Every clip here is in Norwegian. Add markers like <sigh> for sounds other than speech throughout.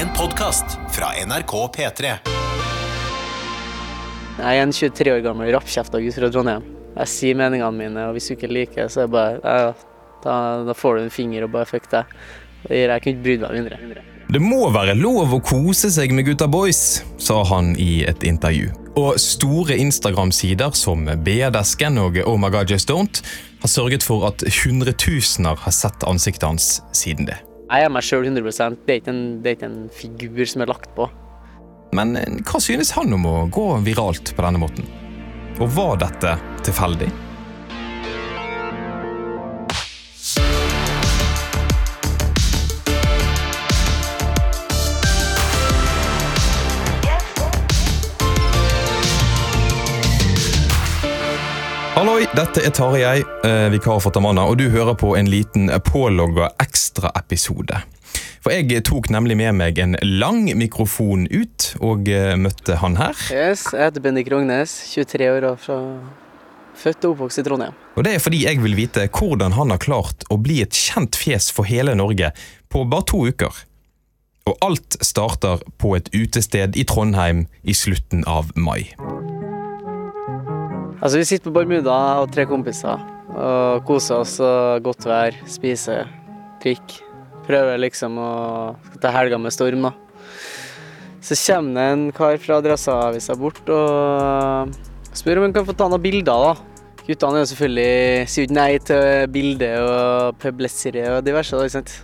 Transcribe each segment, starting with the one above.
En podkast fra NRK P3. Jeg er en 23 år gammel rappkjefta gutt fra Trondheim. Jeg sier meningene mine, og hvis du ikke liker det, så er det bare ja, da, da får du en finger og bare fuck deg. Det jeg kunne ikke brydd meg mindre. Det må være lov å kose seg med gutta boys, sa han i et intervju. Og store Instagram-sider som BR-desken og Oh my god just don't har sørget for at hundretusener har sett ansiktet hans siden det. Jeg er meg sjøl 100 det er, en, det er ikke en figur som er lagt på. Men eh, hva synes han om å gå viralt på denne måten? Og var dette tilfeldig? Dette er Tarjei, eh, vikar for Tamanna, og du hører på en liten pålogga ekstraepisode. For jeg tok nemlig med meg en lang mikrofon ut, og eh, møtte han her. Yes, Jeg heter Bendik Rognes, 23 år og fra født og oppvokst i Trondheim. Og det er fordi jeg vil vite hvordan han har klart å bli et kjent fjes for hele Norge på bare to uker. Og alt starter på et utested i Trondheim i slutten av mai. Altså, Vi sitter på Bermuda og tre kompiser og koser oss og godt vær, spiser, drikker. Prøver liksom å ta helga med storm, da. Så kommer det en kar fra Adresseavisa bort og spør om han kan få ta noen bilder, da. Guttene er jo selvfølgelig sier ikke nei til bilde og publicity og diverse, da, ikke sant.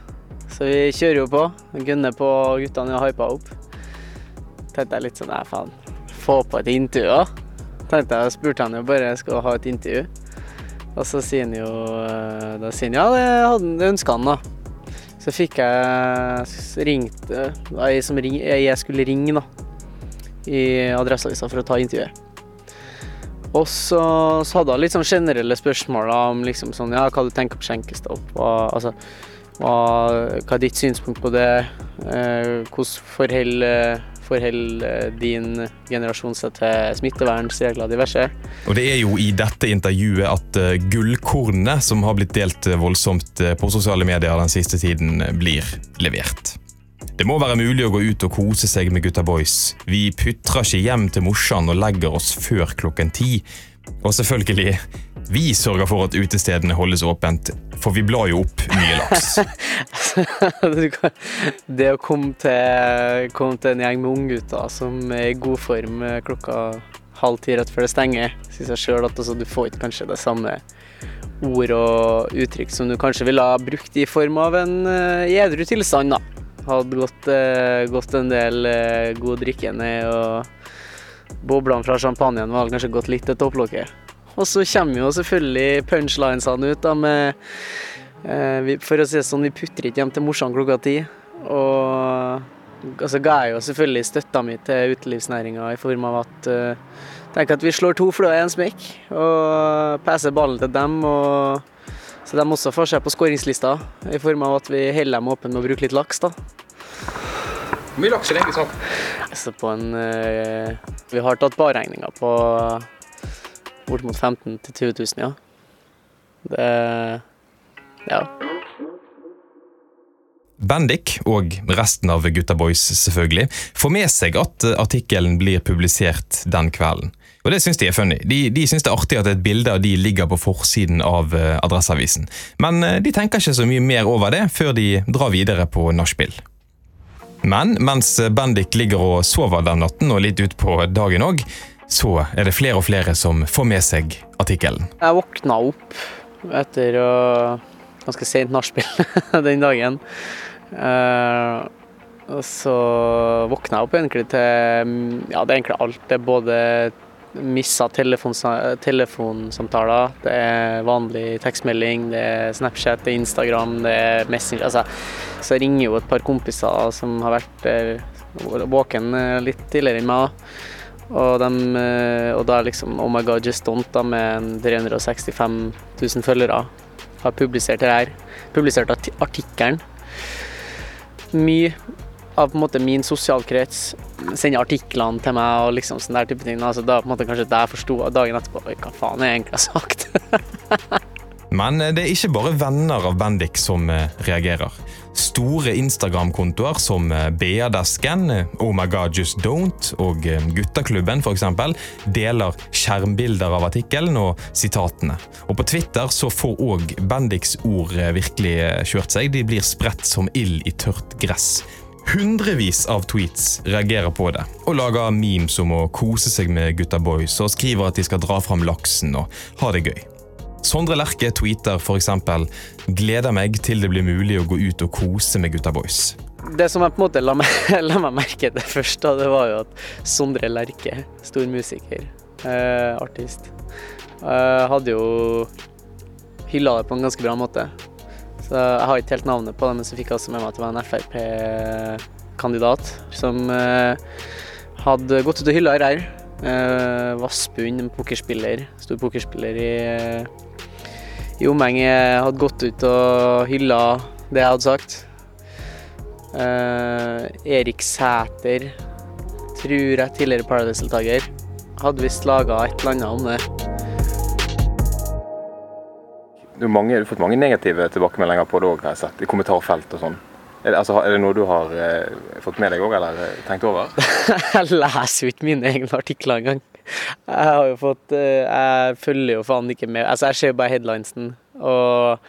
Så vi kjører jo på. Gunner på, og guttene er hypa opp. Tenkte jeg litt sånn, nei faen, få på et intervju, da tenkte jeg, spurte han jo bare skal ha et intervju. Og så sier han jo eh, Da sier han ja, det hadde ønska han, da. Så fikk jeg ringt ei som ring, jeg skulle ringe, da. I Adresseavisa for å ta intervjuet. Og så, så hadde han litt sånn generelle spørsmål om liksom sånn Ja, hva du tenker på skjenkestopp? Og, altså, hva, hva er ditt synspunkt på det? Eh, hvordan forholder forholder din generasjon seg til smittevernregler diverse. Og Det er jo i dette intervjuet at gullkornet gullkornene som har blitt delt voldsomt uh, på sosiale medier den siste tiden, blir levert. Det må være mulig å gå ut og kose seg med gutta boys. Vi putrer ikke hjem til morsan og legger oss før klokken ti. Og selvfølgelig, vi sørger for at utestedene holdes åpent for vi blar jo opp mye laks. <laughs> det å komme til, komme til en gjeng med unggutter som er i god form klokka halv ti rett før det stenger, sier seg sjøl at altså, du får ikke kanskje det samme ord og uttrykk som du kanskje ville ha brukt i form av en uh, edru tilstand. da. Hadde gått, uh, gått en del god drikke ned, og boblene fra champagnen var kanskje gått litt til topplokket. Og så kommer jo selvfølgelig punchlinesene ut da med eh, For å si det sånn, vi putter ikke hjem til morsan klokka ti. Og så ga jeg jo selvfølgelig støtta mi til utelivsnæringa i form av at eh, tenk at vi slår to fluer i en smekk og passer ballen til dem. og så de også får seg på skåringslista, i form av at vi holder dem åpne med å bruke litt laks. da. Hvor mye laks er det egentlig sånn? Altså på en, uh, vi har tatt barregninga på bort mot 15 000-20 000, ja. Det Ja. Bendik, og resten av Gutta Boys selvfølgelig, får med seg at artikkelen blir publisert den kvelden. Og det syns de er funny. De, de syns det er artig at et bilde av de ligger på forsiden av uh, Adresseavisen. Men uh, de tenker ikke så mye mer over det før de drar videre på nachspiel. Men mens Bendik ligger og sover den natten og litt utpå dagen òg, så er det flere og flere som får med seg artikkelen. Jeg våkna opp etter å ganske sent nachspiel <laughs> den dagen. Uh, og så våkna jeg opp egentlig til Ja, det er egentlig alt. Det er både missa telefonsamtaler, det er vanlig tekstmelding, det er Snapchat, det er Instagram, det er Messenger. Altså, så ringer jo et par kompiser som har vært våken litt tidligere enn meg. Og, de, eh, og da liksom Oh my God Just Don't da, med 365 000 følgere har publisert det her. Publisert artikkelen. Mye av på en måte min sosialkrets sender artiklene til meg og liksom sånn der type ting. Altså, da på en måte kanskje det jeg dagen etterpå Oi, hva faen jeg egentlig har sagt. <laughs> Men eh, det er ikke bare venner av Bendik som eh, reagerer. Store Instagram-kontoer som eh, BA-desken, Oh My God Just Don't og eh, Guttaklubben f.eks. deler skjermbilder av artikkelen og sitatene. Og på Twitter så får òg Bendiks ord eh, virkelig kjørt seg. De blir spredt som ild i tørt gress. Hundrevis av tweets reagerer på det, og lager memes om å kose seg med gutta boys, og skriver at de skal dra fram laksen og ha det gøy. Sondre Lerche tweeter f.eks.: 'Gleder meg til det blir mulig å gå ut og kose med gutta boys'. Det som jeg på en måte la meg, <laughs> la meg merke til først, da, det var jo at Sondre Lerche, stor musiker, eh, artist, eh, hadde jo hylla det på en ganske bra måte. Så jeg har ikke helt navnet på det, men så fikk jeg også med meg at det var en Frp-kandidat som eh, hadde gått ut og hylla RR. Eh, Vassbund, en pokerspiller, stor pokerspiller i, i omegnet, hadde gått ut og hylla det jeg hadde sagt. Uh, Erik Sæter, tror jeg tidligere Paradise-deltaker, hadde visst laga et eller annet om det. Du, mange, du har fått mange negative tilbakemeldinger på det òg, har jeg sett. I kommentarfelt og sånn. Er det, altså, er det noe du har eh, fått med deg òg, eller eh, tenkt over? <laughs> jeg leser jo ikke mine egne artikler engang. Jeg har jo fått eh, Jeg følger jo faen ikke med. Altså, jeg ser bare headlinesen, og,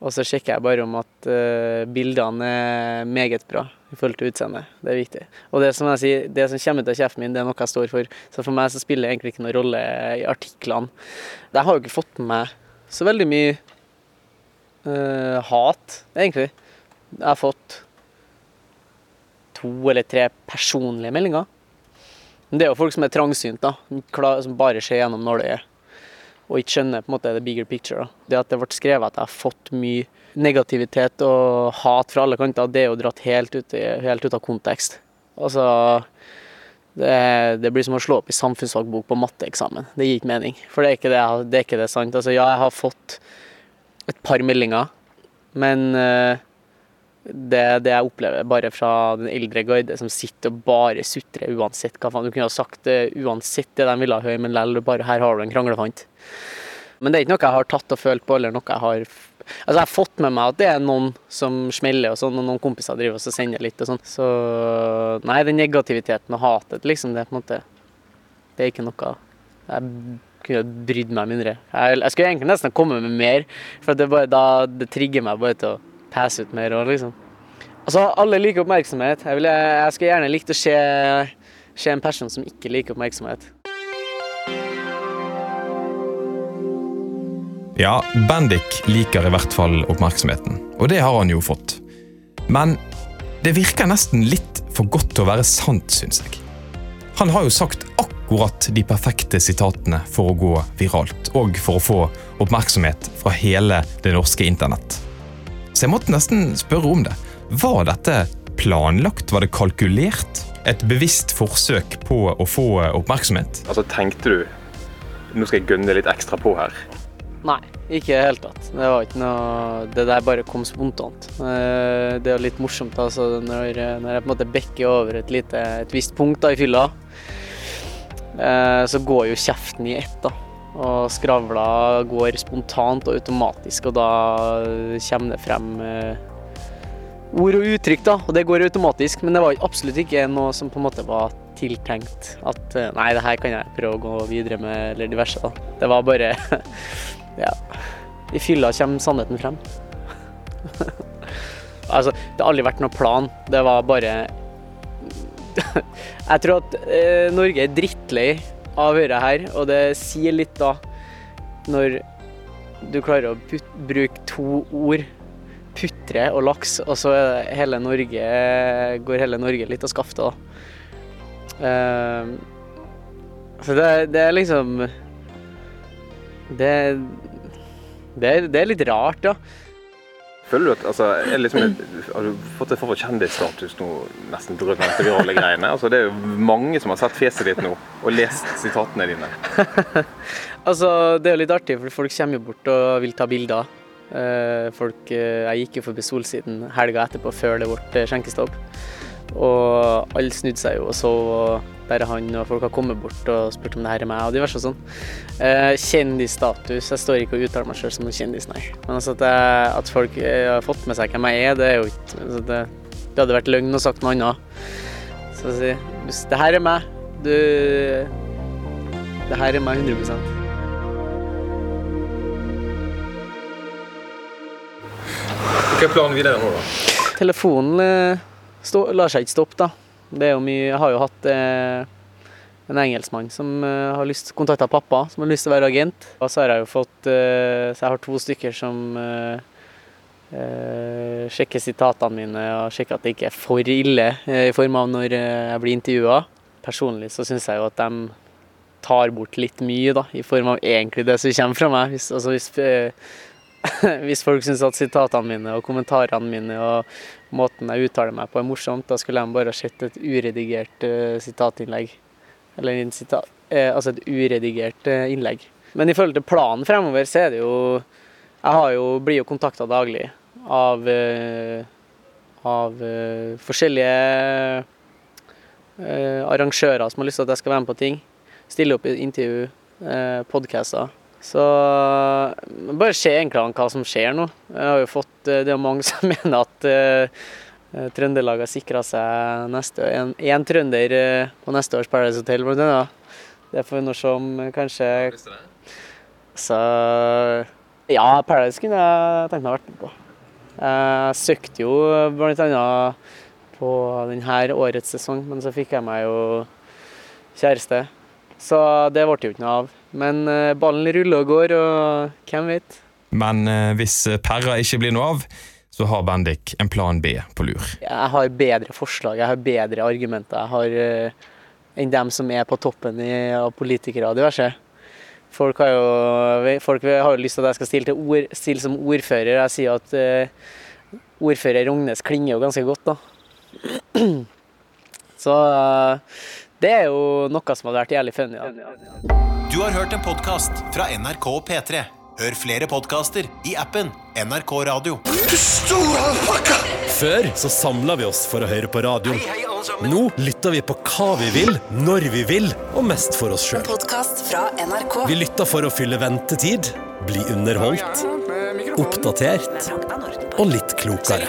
og så sjekker jeg bare om at eh, bildene er meget bra i forhold til utseendet. Det er viktig. Og det som jeg sier, det som kommer ut av kjeften min, det er noe jeg står for. Så for meg så spiller det egentlig ikke noen rolle i artiklene. Jeg har jo ikke fått med meg så veldig mye uh, hat, egentlig. Jeg har fått to eller tre personlige meldinger. Men det er jo folk som er trangsynt, da, som bare ser gjennom nåløyet. Og ikke skjønner på en måte the bigger picture. Da. Det at det ble skrevet at jeg har fått mye negativitet og hat fra alle kanter, det er jo dratt helt ut, helt ut av kontekst. Altså det, det, blir som å slå opp i samfunnsfagbok på matteeksamen. Det gir ikke mening. For det er ikke det, det, er ikke det sant. Altså, ja, jeg har fått et par meldinger, men uh, det, det, jeg opplever bare fra den eldre guide, som sitter og bare sutrer uansett hva faen. Du kunne ha sagt det uansett det de ville høre, men lell, bare her har du en kranglefant. Men det er ikke noe jeg har tatt og følt på, eller noe jeg har Altså, jeg har fått med meg at det er noen som smeller og sånn, og noen kompiser driver og sender litt og sånn. Så nei, den negativiteten og hatet, liksom, det er på en måte Det er ikke noe jeg kunne brydd meg mindre. Jeg, jeg skulle egentlig nesten komme med mer, for det, bare, da, det trigger meg bare til å passe ut mer òg, liksom. Altså, alle liker oppmerksomhet. Jeg, vil, jeg skulle gjerne likt å se, se en person som ikke liker oppmerksomhet. Ja, Bendik liker i hvert fall oppmerksomheten, og det har han jo fått. Men det virker nesten litt for godt til å være sant, syns jeg. Han har jo sagt akkurat de perfekte sitatene for å gå viralt, og for å få oppmerksomhet fra hele det norske internett. Så jeg måtte nesten spørre om det. Var dette planlagt? Var det kalkulert? Et bevisst forsøk på å få oppmerksomhet? Altså, tenkte du nå skal jeg gønne litt ekstra på her? Nei, ikke i det hele tatt. Det var ikke noe Det der bare kom spontant. Eh, det er jo litt morsomt altså, når, når, jeg på en måte bekker over et, lite, et visst punkt da, i fylla, eh, så går jo kjeften i ett, da. Og skravla går spontant og automatisk, og da kommer det frem eh, ord og uttrykk, da. Og det går automatisk, men det var absolutt ikke noe som på en måte var tiltenkt at nei, det her kan jeg prøve å gå videre med, eller diverse. da. Det var bare <laughs> Ja. I fylla kommer sannheten frem. <laughs> altså, det har aldri vært noen plan. Det var bare <laughs> Jeg tror at eh, Norge er drittlei av Høyre her, og det sier litt da når du klarer å put, bruke to ord, putre og laks, og så hele Norge, går hele Norge litt av skaftet, da. Uh, så det, det er liksom det, det, det er litt rart, ja. Føler du at, altså, liksom et, Har du fått for kjendisstatus nå, nesten pga. virale greiene? Altså, det er jo mange som har sett fjeset ditt nå og lest sitatene dine. <laughs> altså, Det er jo litt artig, for folk kommer jo bort og vil ta bilder. Eh, folk, eh, jeg gikk jo forbi Solsiden helga etterpå, før det ble skjenkestopp. Og alle snudde seg jo og så, og er han, og folk har kommet bort og spurt om det her er meg, og diverse og sånn. Eh, kjendisstatus Jeg står ikke og uttaler meg sjøl som en kjendis, nei. Men altså at, jeg, at folk eh, har fått med seg hvem jeg er, det er jo ikke altså det, det hadde vært løgn å sagt noe annet. Så å si Det her er meg. Du Det her er meg 100 Hva er planen videre nå, da? Telefonen eh, lar seg ikke stoppe, da. Det er jo mye Jeg har jo hatt eh, en engelskmann som eh, har lyst kontakta pappa, som har lyst til å være agent. Og så har jeg jo fått eh, Så jeg har to stykker som eh, eh, sjekker sitatene mine og sjekker at det ikke er for ille, eh, i form av når jeg blir intervjua. Personlig så syns jeg jo at de tar bort litt mye, da, i form av egentlig det som kommer fra meg. Hvis, altså hvis, <laughs> hvis folk syns at sitatene mine og kommentarene mine og måten jeg uttaler meg på er morsomt, da skulle de bare sett et uredigert uh, sitatinnlegg. Eller sita eh, altså et uredigert uh, innlegg. Men i forhold til planen fremover, så er det jo Jeg jo, blir jo kontakta daglig av, uh, av uh, forskjellige arrangører som har lyst til at jeg skal være med på ting. Stille opp i intervju, uh, podcaster. Så bare se egentlig hva som skjer nå. Jeg har jo fått, eh, Det er mange som <laughs> mener at uh, Trøndelag har sikra seg neste, en, en trønder uh, på neste års Paradise Hotel, blant annet. Det får vi nå se om kanskje Så Ja, Paradise kunne jeg tenkt meg vært med på. Jeg søkte jo annet på denne årets sesong, men så fikk jeg meg jo kjæreste. Så det ble jo ikke noe av. Men eh, ballen ruller og går, og hvem vet? Men eh, hvis Perra ikke blir noe av, så har Bendik en plan B på lur. Jeg har bedre forslag, jeg har bedre argumenter jeg har, eh, enn dem som er på toppen i, av politikere og diverse. Folk har, jo, folk har jo lyst til at jeg skal stille, til ord, stille som ordfører. Jeg sier at uh, ordfører Rognes klinger jo ganske godt, da. <clears throat> Så eh, det er jo noe som hadde vært jævlig funny. Ja. Du har hørt en podkast fra NRK P3. Hør flere podkaster i appen NRK Radio. Før så samla vi oss for å høre på radio. Nå lytter vi på hva vi vil, når vi vil, og mest for oss sjøl. Podkast fra NRK. Vi lytter for å fylle ventetid, bli underholdt, oppdatert og litt klokere.